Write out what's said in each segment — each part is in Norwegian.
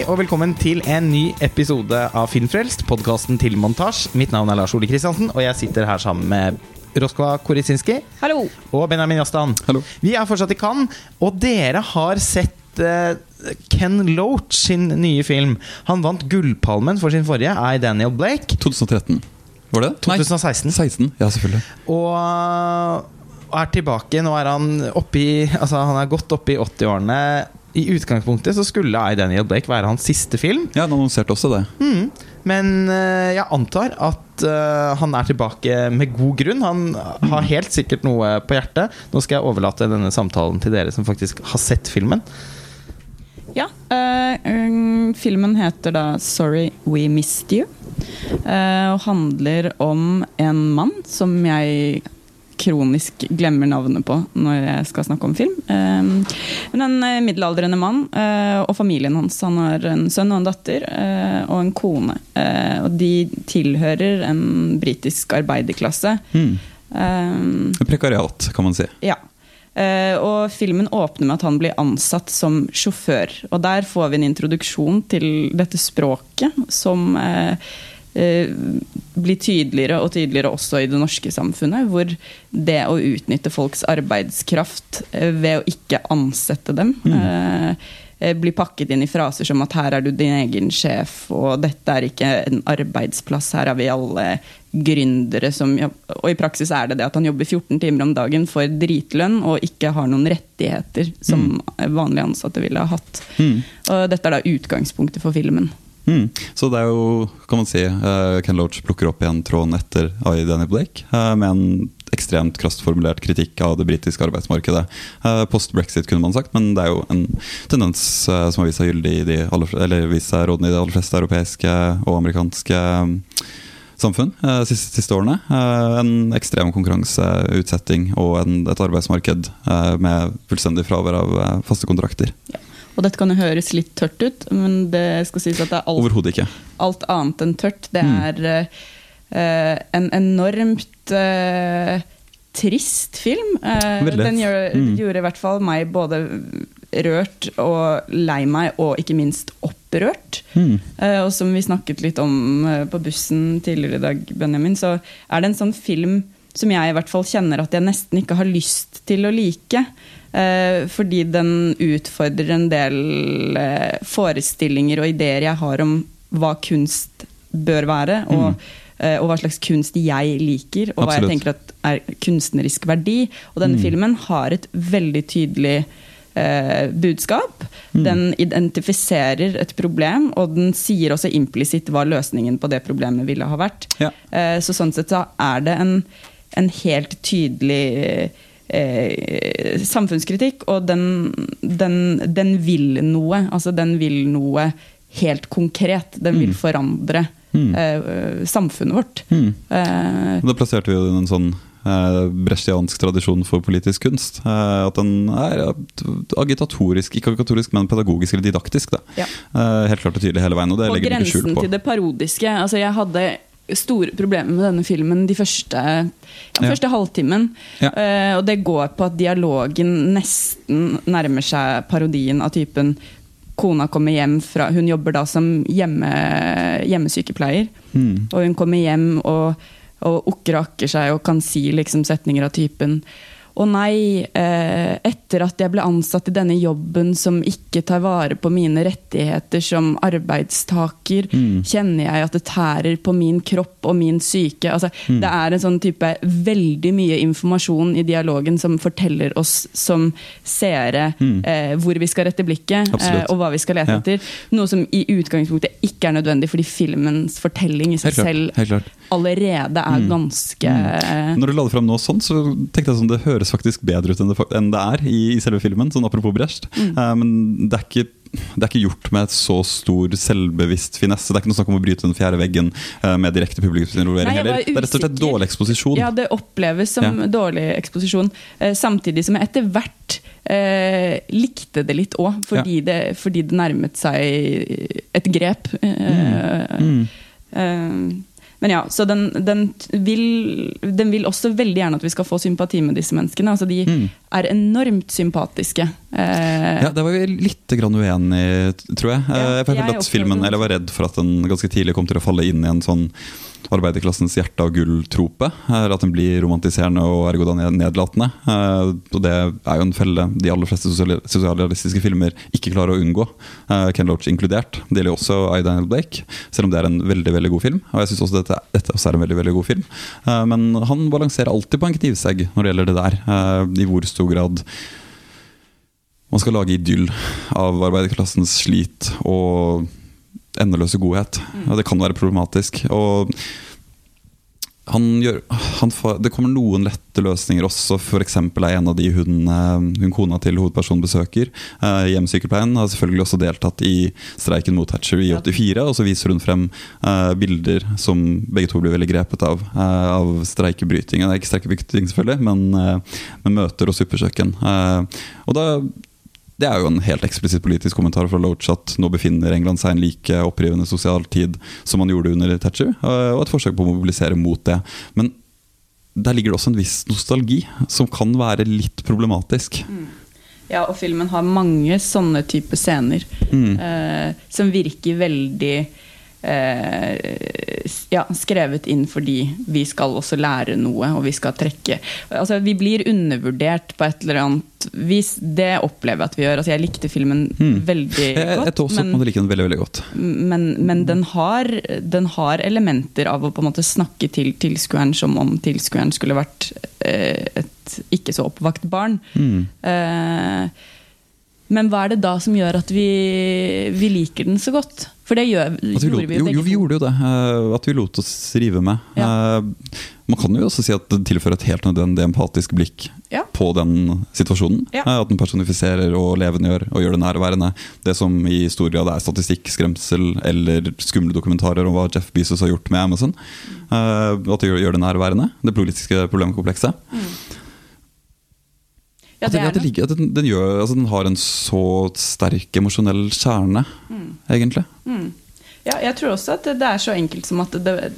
Hei og velkommen til en ny episode av Filmfrelst, podkasten til montasj. Mitt navn er Lars Ole Kristiansen, og jeg sitter her sammen med Roskva Korisinski Hallo. og Benjamin Jastan. Hallo. Vi er fortsatt i Cannes, og dere har sett eh, Ken Loach sin nye film. Han vant Gullpalmen for sin forrige, I Daniel Blake. 2013. Var det? 2016. Nei, 16. Ja, selvfølgelig. Og og er tilbake. Nå er han oppi Altså han er godt oppe i 80-årene. I utgangspunktet så skulle I Daniel Blake være hans siste film. Ja, Han annonserte også det. Mm. Men uh, jeg antar at uh, han er tilbake med god grunn. Han har helt sikkert noe på hjertet. Nå skal jeg overlate denne samtalen til dere som faktisk har sett filmen. Ja, eh, um, filmen heter da 'Sorry We Missed You'. eh, og handler om en mann som jeg kronisk glemmer navnet på når jeg skal snakke om film. Eh, men en eh, middelaldrende mann eh, og familien hans. Han har en sønn og en datter eh, og en kone. Og de tilhører en britisk arbeiderklasse. Mm. Um, Prekariat, kan man si. Ja. Uh, og filmen åpner med at han blir ansatt som sjåfør. Og der får vi en introduksjon til dette språket som eh, eh, blir tydeligere og tydeligere også i det norske samfunnet. Hvor det å utnytte folks arbeidskraft eh, ved å ikke ansette dem eh, eh, blir pakket inn i fraser som at her er du din egen sjef, og dette er ikke en arbeidsplass, her er vi alle gründere som Og i praksis er det det at han jobber 14 timer om dagen for dritlønn og ikke har noen rettigheter som vanlige ansatte ville ha hatt. Mm. Og dette er da utgangspunktet for filmen. Mm. Så det er jo, kan man si, uh, Ken Loach plukker opp igjen tråden etter I. Daniel Blake, uh, med en ekstremt krastformulert kritikk av det britiske arbeidsmarkedet. Uh, Post-brexit, kunne man sagt, men det er jo en tendens som har vist seg gyldig i de aller, eller vist seg rådende i de aller fleste europeiske og amerikanske samfunn eh, siste, siste årene. En ekstrem konkurranseutsetting og en, et arbeidsmarked med fullstendig fravær av faste kontrakter. Og dette kan jo høres litt tørt ut, men det skal sies at det er alt, alt annet enn tørt. Det Mm. er eh, en enormt uh, trist film. Uh, den gjør, Mm. gjorde i hvert fall meg både rørt og lei meg, og ikke minst opprørt. Mm. Uh, og som vi snakket litt om uh, på bussen tidligere i dag, Benjamin, så er det en sånn film som jeg i hvert fall kjenner at jeg nesten ikke har lyst til å like. Eh, fordi den utfordrer en del eh, forestillinger og ideer jeg har om hva kunst bør være. Og, eh, og hva slags kunst jeg liker, og hva jeg tenker at er kunstnerisk verdi. Og denne Mm. filmen har et veldig tydelig eh, budskap. Mm. Den identifiserer et problem, og den sier også implisitt hva løsningen på det problemet ville ha vært. Ja. Eh, så sånn sett så er det en, en helt tydelig eh, samfunnskritikk, og den, den, den vil noe. Altså den vil noe helt konkret. Den vil Mm. forandre Mm. eh, samfunnet vårt. Mm. Eh, Da plasserte vi jo en sånn eh, brechtiansk tradisjon for politisk kunst. Eh, at den er agitatorisk, ikke agitatorisk, men pedagogisk eller didaktisk. Da. Ja. Eh, helt klart og tydelig hele veien, og det på legger den ikke skjul grensen på. til det parodiske. Altså, jeg hadde store problemer med denne filmen de første, ja, Ja. halvtimen. Ja. Uh, og det går på at dialogen nesten nærmer seg parodien av typen Kona kommer hjem fra Hun jobber da som hjemme, hjemmesykepleier. Mm. Og hun kommer hjem og, og okker og akker seg og kan si liksom setninger av typen Å nei, eh, etter at jeg ble ansatt i denne jobben som ikke tar vare på mine rettigheter som arbeidstaker, Mm. kjenner jeg at det tærer på min kropp og min syke. Altså, Det er en sånn type veldig mye informasjon i dialogen som forteller oss som seere Mm. eh, hvor vi skal rette blikket, eh, og hva vi skal lete Ja. etter. Noe som i utgangspunktet ikke er nødvendig, fordi filmens fortelling i seg selv allerede er Mm. ganske Når du la det fram nå sånn, så tenkte jeg sånn, det høres faktisk bedre ut enn det, enn det er i, i selve filmen. Sånn apropos Brecht. Mm. Uh, men det er ikke det er ikke gjort med et så stor selvbevisst finesse. Det er ikke noe snakk om å bryte den fjerde veggen uh, med direkte publikumsinvolvering heller. Det er rett og slett dårlig eksposisjon. Ja, det oppleves som Ja. dårlig eksposisjon. Uh, samtidig som jeg etter hvert likte det litt òg, fordi, det- fordi det nærmet seg et grep. Eh, Mm. Men ja, så den, den, vil, den vil også veldig gjerne at vi skal få sympati med disse menneskene. Altså de Mm. er enormt sympatiske. Eh, Ja, Der var vi litt grann uenige, tror jeg. Ja, Eh, jeg jeg filmen, det. var redd for at den ganske tidlig kom til å falle inn i en sånn arbeiderklassens hjerte av gull-trope. At den blir romantiserende og ergo da nedlatende. Eh, Og det er jo en felle de aller fleste sosialrealistiske filmer ikke klarer å unngå. eh, Ken Loach inkludert. Det gjelder også I. Daniel Blake, selv om det er en veldig veldig god film. Og jeg synes også dette, dette også er en veldig veldig god film. Eh, Men han balanserer alltid på en knivsegg når det gjelder det der. I hvor stor grad man skal lage idyll av arbeiderklassens slit og endeløse godhet. Og det kan være problematisk. Og han gjør, han det kommer noen lette løsninger også. F.eks. er en av de hun, hun kona til hovedpersonen besøker. eh, hjemsykepleien har selvfølgelig også deltatt i streiken mot Hatcher i 84. Og så viser hun frem eh, bilder som begge to blir veldig grepet av. eh, av streikebryting. Det er ikke streikebryting, selvfølgelig, men, eh, men møter og suppekjøkken. Eh, og da det er jo en helt eksplisitt politisk kommentar fra Loach at nå befinner England seg i en like opprivende sosial tid som man gjorde under Thatcher, eh, og et forsøk på å mobilisere mot det. Men der ligger det også en viss nostalgi, som kan være litt problematisk. Ja, og filmen har mange sånne type scener Mm. eh, som virker veldig eh, ja, skrevet inn fordi vi skal også lære noe, og vi skal trekke Altså, vi blir undervurdert på et eller annet vis. Det opplever jeg at vi gjør. Altså, jeg likte filmen Mm. veldig godt. jeg, jeg tror også at man liker den veldig veldig godt. men, men den, har, den har elementer av å på en måte snakke til tilskueren som om tilskueren skulle vært eh, et ikke så oppvakt barn. Mm. Eh, men hva er det da som gjør at vi, vi liker den så godt? For det gjør, vi gjorde vi jo begge jo, vi gjorde jo det. eh, At vi lot oss rive med. Ja. Man kan jo også si at det tilfører et helt nødvendig empatisk blikk Ja. på den situasjonen. Ja. Eh, At den personifiserer og levendegjør og gjør det nærværende. Det som i stor grad er statistikk, skremsel eller skumle dokumentarer om hva Jeff Bezos har gjort med Amazon. Eh, At det gjør, det nærværende. Det politiske problemkomplekset. Ja, det er det ligger- den, den, gjør, altså den har en så sterk emosjonell kjerne, egentlig. Mm. Ja, jeg tror også at det, det er så enkelt som at det,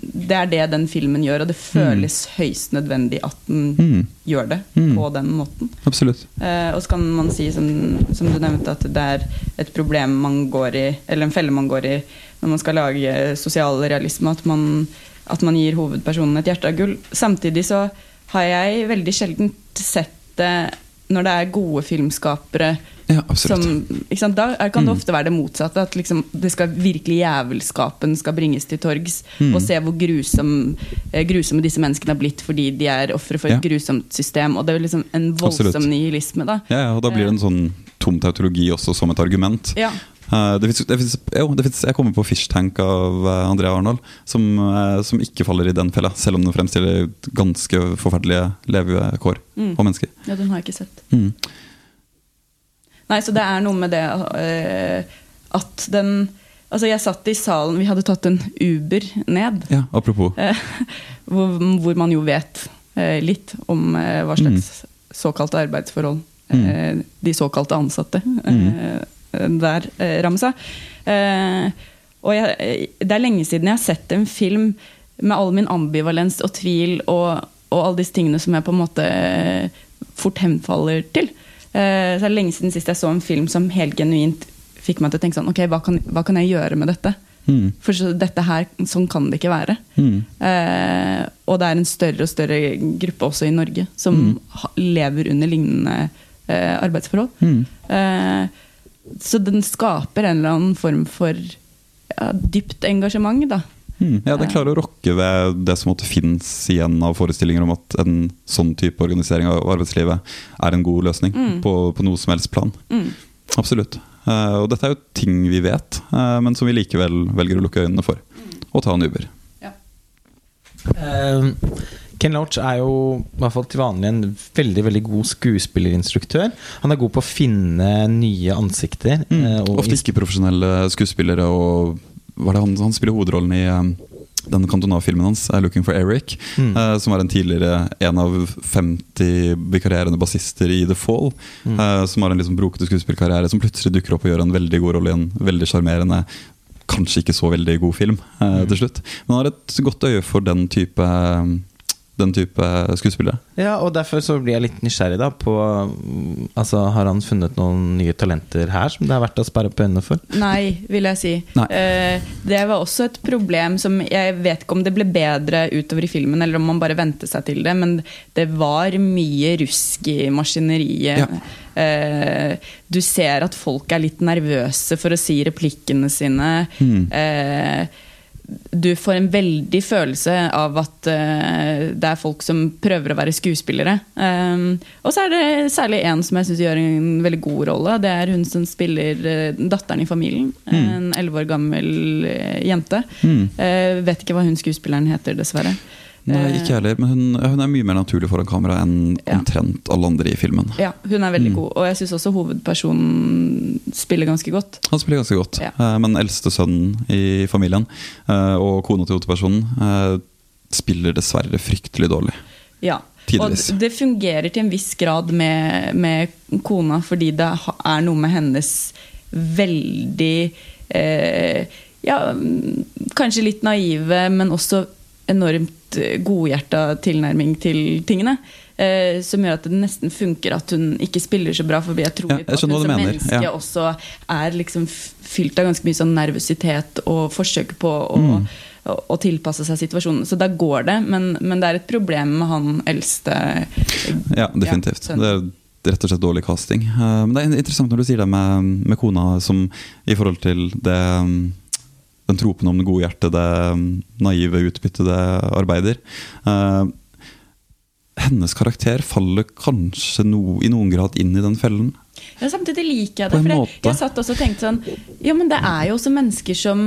det er det den filmen gjør, og det føles høyst nødvendig at den Mm. gjør det Mm. på den måten. Absolutt. Eh, og så kan man si, som, som du nevnte, at det er et problem man går i, eller en felle man går i når man skal lage sosial realisme, at man, at man gir hovedpersonen et hjerte av gull. Samtidig så har jeg veldig sjelden sett det når det er gode filmskapere Ja, som? Da kan det Mm. ofte være det motsatte. At liksom, det skal virkelig jævelskapen skal bringes til torgs. Mm. Og se hvor grusom, eh, grusomme disse menneskene har blitt fordi de er ofre for et Ja. grusomt system. Og det er liksom en voldsom Absolutt. nihilisme, da. Ja, ja, og da blir det en sånn tom tautologi også som et argument. Ja. Eh, det finnes, det finnes, jo, det finnes, jeg kommer på Fishtank av eh, Andrea Arnold, som, eh, som ikke faller i den fella, selv om den fremstiller ganske forferdelige levekår Mm. og mennesker. ja, den har jeg ikke sett. Mm. Nei, så det er noe med det at den Altså, jeg satt i salen, vi hadde tatt en Uber ned. Ja, apropos. Hvor, hvor man jo vet litt om hva slags såkalte arbeidsforhold eh, de såkalte ansatte eh, der eh, rammes av. Eh, og jeg, det er lenge siden jeg har sett en film med all min ambivalens og tvil og, og alle disse tingene som jeg på en måte eh, fort henfaller til. Så det er lenge siden sist jeg så en film som helt genuint fikk meg til å tenke sånn Ok, hva kan, hva kan jeg gjøre med dette? Mm. For så, dette her, sånn kan det ikke være. Mm. Eh, og det er en større og større gruppe også i Norge som Mm. lever under lignende eh, arbeidsforhold. Mm. Eh, så den skaper en eller annen form for ja, dypt engasjement, da. Mm. Ja, det klarer å rokke ved det som måtte finnes igjen av forestillinger om at en sånn type organisering av arbeidslivet er en god løsning Mm. på, på noe som helst plan. Mm. Absolutt. Uh, og dette er jo ting vi vet, uh, men som vi likevel velger å lukke øynene for. Og ta en Uber. Eh, Ken Loach er jo i hvert fall til vanlig en veldig veldig god skuespillerinstruktør. Han er god på å finne nye ansikter. Mm. og Ofte ikke profesjonelle skuespillere. Og hva er det han, han spiller hovedrollen i um, den Cantona-filmen hans, 'Looking for Eric'. Mm. eh, som er en tidligere en av 50 vikarierende bassister i The Fall. Mm. eh, som har en liksom brokete skuespillkarriere, som plutselig dukker opp og gjør en veldig god rolle i en veldig sjarmerende Kanskje ikke så veldig god film eh, Mm. til slutt. Men han har et godt øye for den type um, den type skuespillere. Ja, og derfor så blir jeg litt nysgjerrig da på Altså, Har han funnet noen nye talenter her som det er verdt å sperre opp øynene for? Nei, vil jeg si. Nei. Eh, det var også et problem som Jeg vet ikke om det ble bedre utover i filmen, eller om man bare vente seg til det, men det var mye rusk i maskineriet. Ja. Eh, du ser at folk er litt nervøse for å si replikkene sine. Mm. Eh, du får en veldig følelse av at uh, det er folk som prøver å være skuespillere. Um, og så er det særlig én som jeg syns gjør en veldig god rolle. Det er hun som spiller uh, datteren i familien. En elleve år gammel uh, jente. Mm. Vet ikke hva hun skuespilleren heter, dessverre. Nei, Eh, ikke heller, men hun, hun er mye mer naturlig foran kamera enn Ja. omtrent alle andre i filmen. Ja, hun er veldig Mm. god. Og jeg syns også hovedpersonen spiller ganske godt. Han spiller ganske godt, Ja. eh, men eldste sønnen i familien eh, og kona til hovedpersonen spiller dessverre fryktelig dårlig. Ja. Tidligvis. Og det fungerer til en viss grad med, med kona, fordi det er noe med hennes veldig eh, Ja, kanskje litt naive, men også enormt eh, godhjerta tilnærming til tingene. Eh, som gjør at det nesten funker at hun ikke spiller så bra. For jeg tror Ja, jeg at hun som mener, menneske ja. også er liksom fylt av ganske mye sånn nervøsitet og forsøk på å, Mm. å, å tilpasse seg situasjonen. Så da går det, men, men det er et problem med han eldste. Ja, definitivt. Ja, det er rett og slett dårlig casting. Eh, Men det er interessant når du sier det med, med kona som i forhold til det mm, den tropen om det gode hjertet, det mm, naive utbyttet det arbeider. Eh, hennes karakter faller kanskje no, i noen grad inn i den fellen. Ja, samtidig liker jeg det. For jeg, jeg satt også og tenkte sånn Ja, men det er jo også mennesker som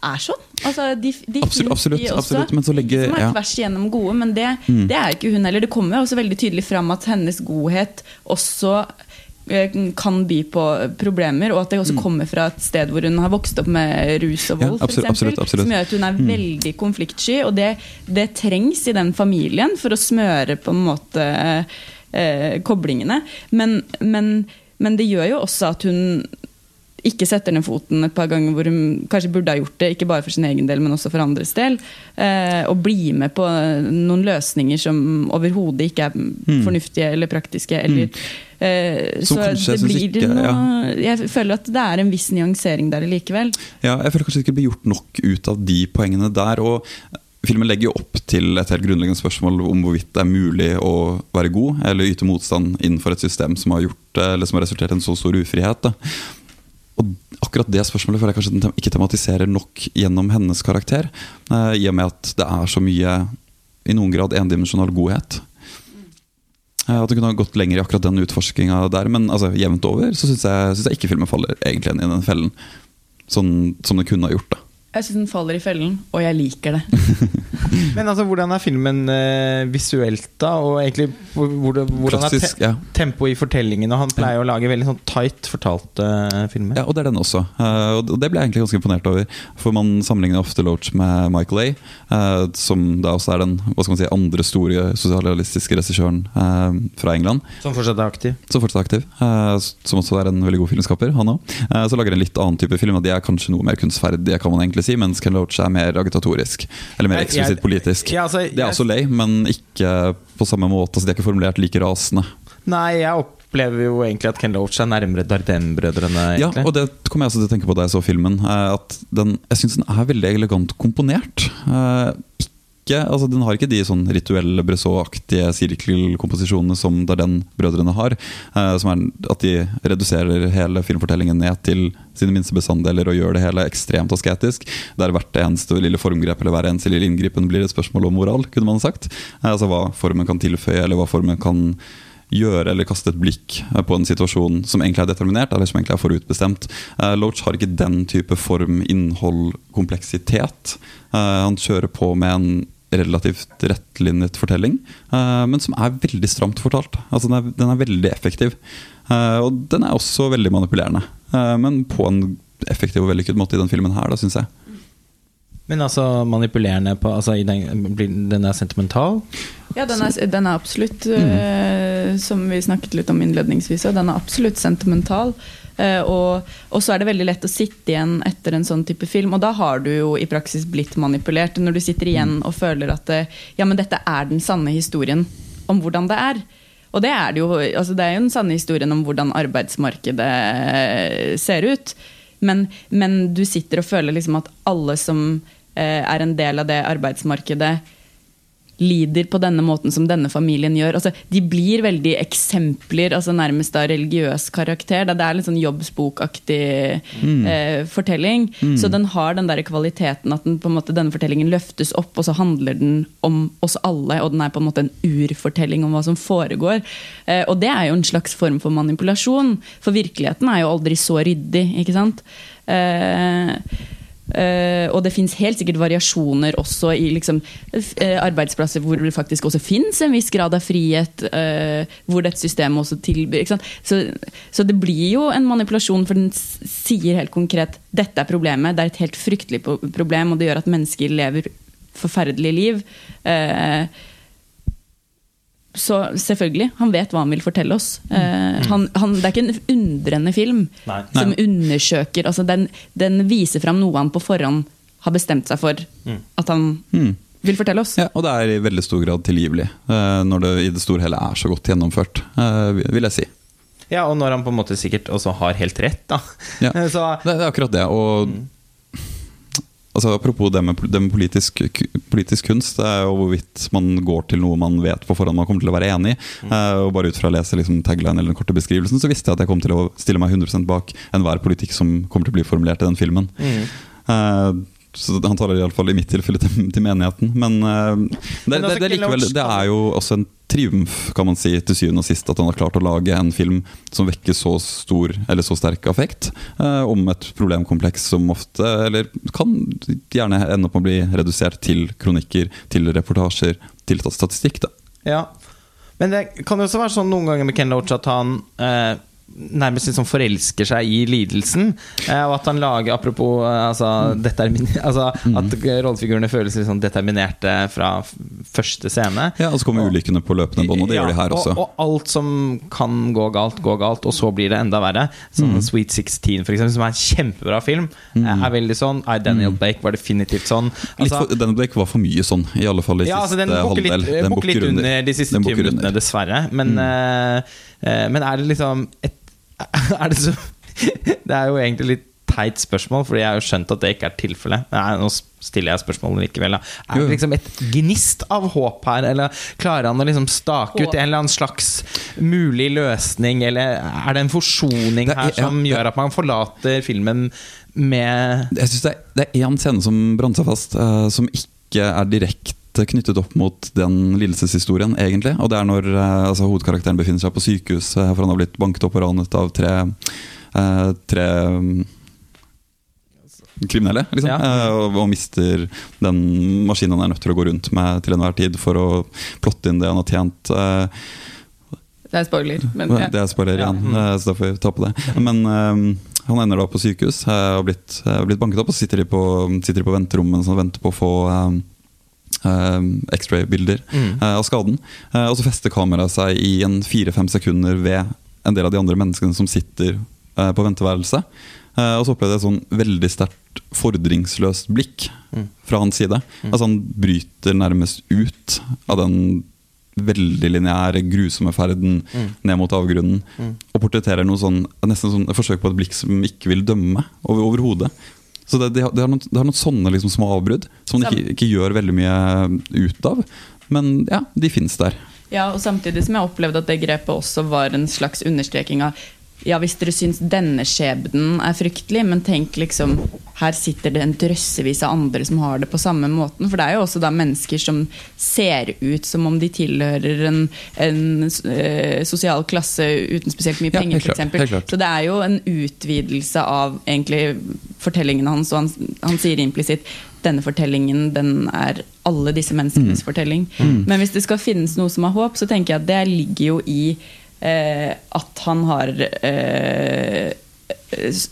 er sånn. Altså, de, de Absolutt, absolutt, de også. absolutt, men så legge- som er ja. tvers igjennom gode, men det, Mm. det er ikke hun heller. Det kommer også veldig tydelig fram at hennes godhet også kan by på problemer, og at det også kommer fra et sted hvor hun har vokst opp med rus og vold, Ja, vold, for eksempel, absolutt, absolutt. som gjør at hun er Mm. veldig konfliktsky. Og det, det trengs i den familien for å smøre på en måte eh, koblingene. Men, men, men det gjør jo også at hun ikke setter ned foten et par ganger hvor hun kanskje burde ha gjort det, ikke bare for sin egen del, men også for andres del. Eh, og bli med på noen løsninger som overhodet ikke er fornuftige eller praktiske. Eller, eh, Mm. Som så det blir ikke- noe Jeg føler at det er en viss nyansering der likevel. Ja, jeg føler kanskje det ikke blir gjort nok ut av de poengene der. og Filmen legger jo opp til et helt grunnleggende spørsmål om hvorvidt det er mulig å være god eller yte motstand innenfor et system som har, gjort, eller som har resultert i en så stor ufrihet. Da. Og akkurat det spørsmålet føler jeg kanskje den ikke tematiserer nok gjennom hennes karakter. eh, I og med at det er så mye, i noen grad, endimensjonal godhet. At det kunne ha gått lenger i akkurat den utforskinga der. Men altså, jevnt over så syns jeg, jeg ikke filmen faller egentlig inn i den fellen. Sånn som den kunne ha gjort. da Jeg syns den faller i fellen, og jeg liker det. Men altså, hvordan er filmen eh, visuelt, da? Og egentlig hvor- hvordan, hvordan er te ja. tempoet i fortellingen? Og han pleier å lage veldig sånn tight fortalte eh, filmer. Ja, og det er den også. Eh, og det ble jeg egentlig ganske imponert over. For man sammenligner ofte Loach med Michael A., som da også er den hva skal man si, andre store sosialistiske regissøren fra England. Som fortsatt er aktiv. Som fortsatt er aktiv. som også er en veldig god filmskaper, han òg. så lager en litt annen type film, og de er kanskje noe mer kunstferdige, kan man egentlig si, mens Ken Loach er mer agitatorisk. Eller mer jeg- eksplisitt politisk. Ja, altså, Det er jeg- også lei, men ikke på samme måte. Altså, de er ikke formulert like rasende. Nei, jeg opplever jo egentlig at Ken Loach er nærmere Dardem-brødrene. Ja, og det kom jeg også til å tenke på da jeg så filmen. eh, At den, jeg syns den er veldig elegant komponert. Ikke, altså Den har ikke de sånn rituelle Bressot-aktige sirkelkomposisjonene som Darden-brødrene har. eh, Som er at de reduserer hele filmfortellingen ned til sine minste bestanddeler og gjør det hele ekstremt asketisk. Der hvert eneste lille formgrep eller hver eneste lille inngripen blir et spørsmål om moral, kunne man sagt. Eh, Altså Hva formen kan tilføye, eller hva formen kan gjøre eller kaste et blikk eh, på en situasjon som egentlig er determinert, eller som egentlig er forutbestemt. Eh, Loach har ikke den type form, innhold, kompleksitet. Eh, han kjører på med en relativt rettlinjet fortelling, eh, men som er veldig stramt fortalt. Altså den, er, den er veldig effektiv. Eh, og den er også veldig manipulerende, eh, men på en effektiv og vellykket måte i den filmen her, da, syns jeg. Men altså manipulerende på altså, i den, Den er sentimental? Ja, den er, den er absolutt, Mm. eh, som vi snakket litt om innledningsvis, den er absolutt sentimental. Eh, og, og så er det veldig lett å sitte igjen etter en sånn type film, og da har du jo i praksis blitt manipulert. Når du sitter igjen og føler at eh, ja, men dette er den sanne historien om hvordan det er. Og det er det jo. Altså det er jo den sanne historien om hvordan arbeidsmarkedet eh, ser ut. Men, men du sitter og føler liksom at alle som er en del av det arbeidsmarkedet, lider på denne måten som denne familien gjør. Altså, de blir veldig eksempler, altså nærmest av religiøs karakter. Det er litt sånn jobbsbokaktig mm. eh, fortelling. Mm. Så den har den der kvaliteten at den, på en måte, denne fortellingen løftes opp, og så handler den om oss alle. Og den er på en måte en urfortelling om hva som foregår. Eh, og det er jo en slags form for manipulasjon. For virkeligheten er jo aldri så ryddig, ikke sant. Eh, Uh, og det fins helt sikkert variasjoner også i liksom, uh, arbeidsplasser hvor det faktisk også fins en viss grad av frihet. Uh, hvor dette systemet også tilbyr. Så, så, det blir jo en manipulasjon, for den sier helt konkret dette er problemet. Det er et helt fryktelig problem, og det gjør at mennesker lever forferdelige liv. Uh, så selvfølgelig, han vet hva han vil fortelle oss. Uh, han, han, det er ikke en undrende film Nei. som Nei. undersøker altså den, den, viser fram noe han på forhånd har bestemt seg for mm. at han mm. vil fortelle oss. Ja, Og det er i veldig stor grad tilgivelig, uh, når det i det store hele er så godt gjennomført, uh, vil jeg si. Ja, og når han på en måte sikkert også har helt rett, da. Ja, så, det, det, er akkurat det. Og mm altså, Apropos det med, det med politisk, politisk, kunst, det er jo hvorvidt man går til noe man vet på forhånd man kommer til å være enig i. Mm. Uh, og Bare ut fra å lese liksom, tagline eller den korte beskrivelsen, så visste jeg at jeg kom til å stille meg 100 bak enhver politikk som kommer til å bli formulert i den filmen. Mm. Uh, så Han taler iallfall i mitt tilfelle til, til menigheten. Men, uh, det, det, det, likevel, det er jo også en triumf kan man si til syvende og sist at han har klart å lage en film som vekker så stor eller så sterk affekt uh, om et problemkompleks som ofte, eller kan gjerne ende opp med å bli redusert til kronikker, til reportasjer, til statistikk. da. Ja, men det kan jo også være sånn noen ganger med Ken Loach at han uh nærmest liksom forelsker seg i lidelsen. Eh, og at han lager Apropos eh, altså, altså, mm. at rollefigurene føles liksom determinerte fra første scene. Ja, Og så kommer ulykkene på løpende bånd, og det ja, gjør de her også. Og, og, alt som kan gå galt, går galt, og så blir det enda verre. Sånn mm. Sweet 16, for eksempel, som er en kjempebra film, mm. er veldig sånn. I Daniel mm. Blake var definitivt sånn. Altså, for, Daniel Blake var for mye sånn, i alle fall i ja, siste altså, halvdel. Den bukker litt, under, under de siste 20 minuttene, dessverre. Men, mm. uh, men er det liksom et er det så Det er jo egentlig litt teit spørsmål, Fordi jeg har jo skjønt at det ikke er tilfellet. Nå stiller jeg spørsmålet likevel. Da. Er det liksom et gnist av håp her, eller klarer han å liksom stake ut en eller annen slags mulig løsning, eller er det en forsoning her som gjør at man forlater filmen med Jeg synes Det er én scene som brant seg fast, uh, som ikke er direkte knyttet opp mot den lidelseshistorien, egentlig. Og det er når eh, altså, hovedkarakteren befinner seg på sykehus, eh, for han har blitt banket opp og ranet av tre, eh, tre mm, kriminelle, liksom. Ja. Og, og, mister den maskinen han er nødt til å gå rundt med til enhver tid for å plotte inn det han har tjent. Det er spoiler. Men, ja. Det er spoiler igjen, ja. mm. så da får vi ta på det. Men um, han ender da på sykehus og har blitt, blitt, banket opp, og så sitter de på, sitter de på venterommet og venter på å få um, X-ray-bilder mm. uh, av skaden. Uh, og så fester kameraet seg i en fire-fem sekunder ved en del av de andre menneskene som sitter på venteværelset. og så opplevde jeg et sånn veldig sterkt fordringsløst blikk mm. fra hans side. Mm. Altså Han bryter nærmest ut av den veldig lineære, grusomme ferden mm. ned mot avgrunnen. Mm. Og portretterer noe sånn, nesten sånn, et forsøk på et blikk som ikke vil dømme overhodet. Så det, det, det, har noen, det, har noen, sånne liksom små avbrudd som man ikke, ikke, gjør veldig mye ut av. Men ja, de finnes der. Ja, og Samtidig som jeg opplevde at det grepet også var en slags understreking av ja, hvis dere syns denne skjebnen er fryktelig, men tenk liksom Her sitter det en drøssevis av andre som har det på samme måten. For det er jo også da mennesker som ser ut som om de tilhører en, en uh, sosial klasse uten spesielt mye penger, ja, f.eks. Så det er jo en utvidelse av egentlig fortellingen hans, og han, han sier implisitt denne fortellingen den er alle disse menneskenes mm. fortelling. Mm. Men hvis det skal finnes noe som har håp, så tenker jeg at det ligger jo i Eh, at han har eh,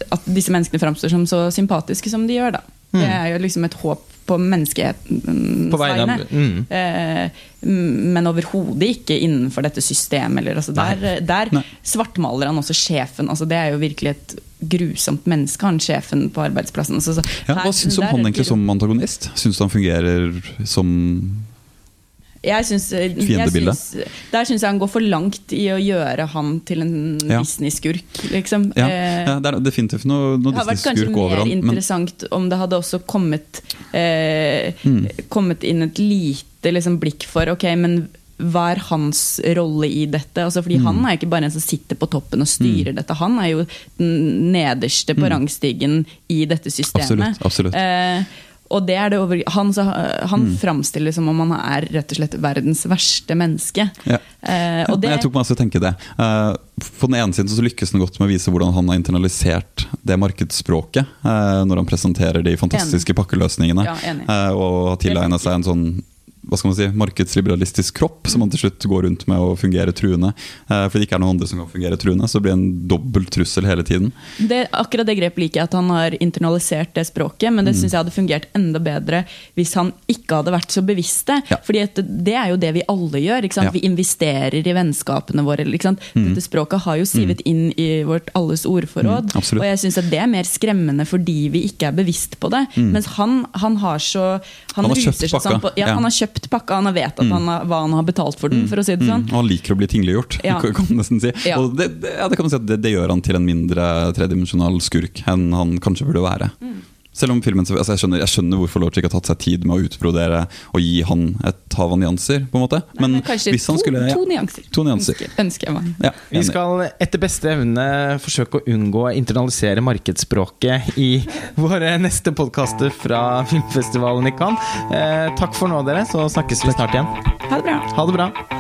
At disse menneskene framstår som så sympatiske som de gjør, da. Det er jo liksom et håp på menneskehetens vegne. Mm. Eh, men overhodet ikke innenfor dette systemet. Eller, altså, der, der svartmaler han også sjefen. Altså, det er jo virkelig et grusomt menneske, han sjefen på arbeidsplassen. Så, så, ja, hva syns du om han egentlig som antagonist? Syns du han fungerer som jeg synes, Fiendebildet? Der syns jeg han går for langt i å gjøre han til en ja. Disney-skurk. Liksom. Ja. ja. det er definitivt noe, noe Disney-skurk over han. Det hadde vært kanskje mer interessant men... om det hadde også kommet, eh, mm. kommet inn et lite liksom, blikk for Ok, men hva er hans rolle i dette? Altså, fordi mm. Han er ikke bare en som sitter på toppen og styrer mm. dette. Han er jo den nederste på mm. rangstigen i dette systemet. Absolutt, absolutt. Eh, og det er det over, han, han mm. framstiller som om han er rett og slett verdens verste menneske. Ja. Eh, det, jeg tok meg også å tenke det. Uh, på den ene siden så lykkes han godt med å vise hvordan han har internalisert det markedsspråket eh, når han presenterer de fantastiske enig. pakkeløsningene. Ja, uh, og har tilegna seg en sånn hva skal man si, markedsliberalistisk kropp som man til slutt går rundt med å fungere truende. Eh, fordi det ikke er noen andre som kan fungere truende, så det blir en dobbel trussel hele tiden. Det, akkurat det grepet liker jeg, at han har internalisert det språket, men det mm. syns jeg hadde fungert enda bedre hvis han ikke hadde vært så bevisst det. Ja. Fordi det er jo det vi alle gjør. Ja. Vi investerer i vennskapene våre. Mm. Dette språket har jo sivet mm. inn i vårt alles ordforråd. Mm, og jeg syns det er mer skremmende fordi vi ikke er bevisst på det. Mm. Mens han, han har så Han, han har kjøpt pakka. Sånn på, ja, han har kjøpt kjøpt pakka, han vet at han har, hva han har betalt for den. Mm. for å si det sånn. Mm. Og han liker å bli tingliggjort, ja. kan man nesten si. Ja. Og det, det, ja, det, kan man si at det, det, gjør han til en mindre tredimensjonal skurk enn han kanskje burde være. Mm. Selv om filmen, altså jeg, skjønner, jeg skjønner hvorfor Logic har tatt seg tid med å utbrodere og gi han et hav av nyanser. på en måte Men, Nei, men kanskje to, skulle, ja, to, nyanser. To nyanser. Ønsker, ønsker jeg meg. Ja, Vi skal etter beste evne forsøke å unngå å internalisere markedsspråket i våre neste podkaster fra filmfestivalen i Cannes. Eh, takk for nå, dere. Så snakkes vi snart igjen. Ha det bra. Ha det bra.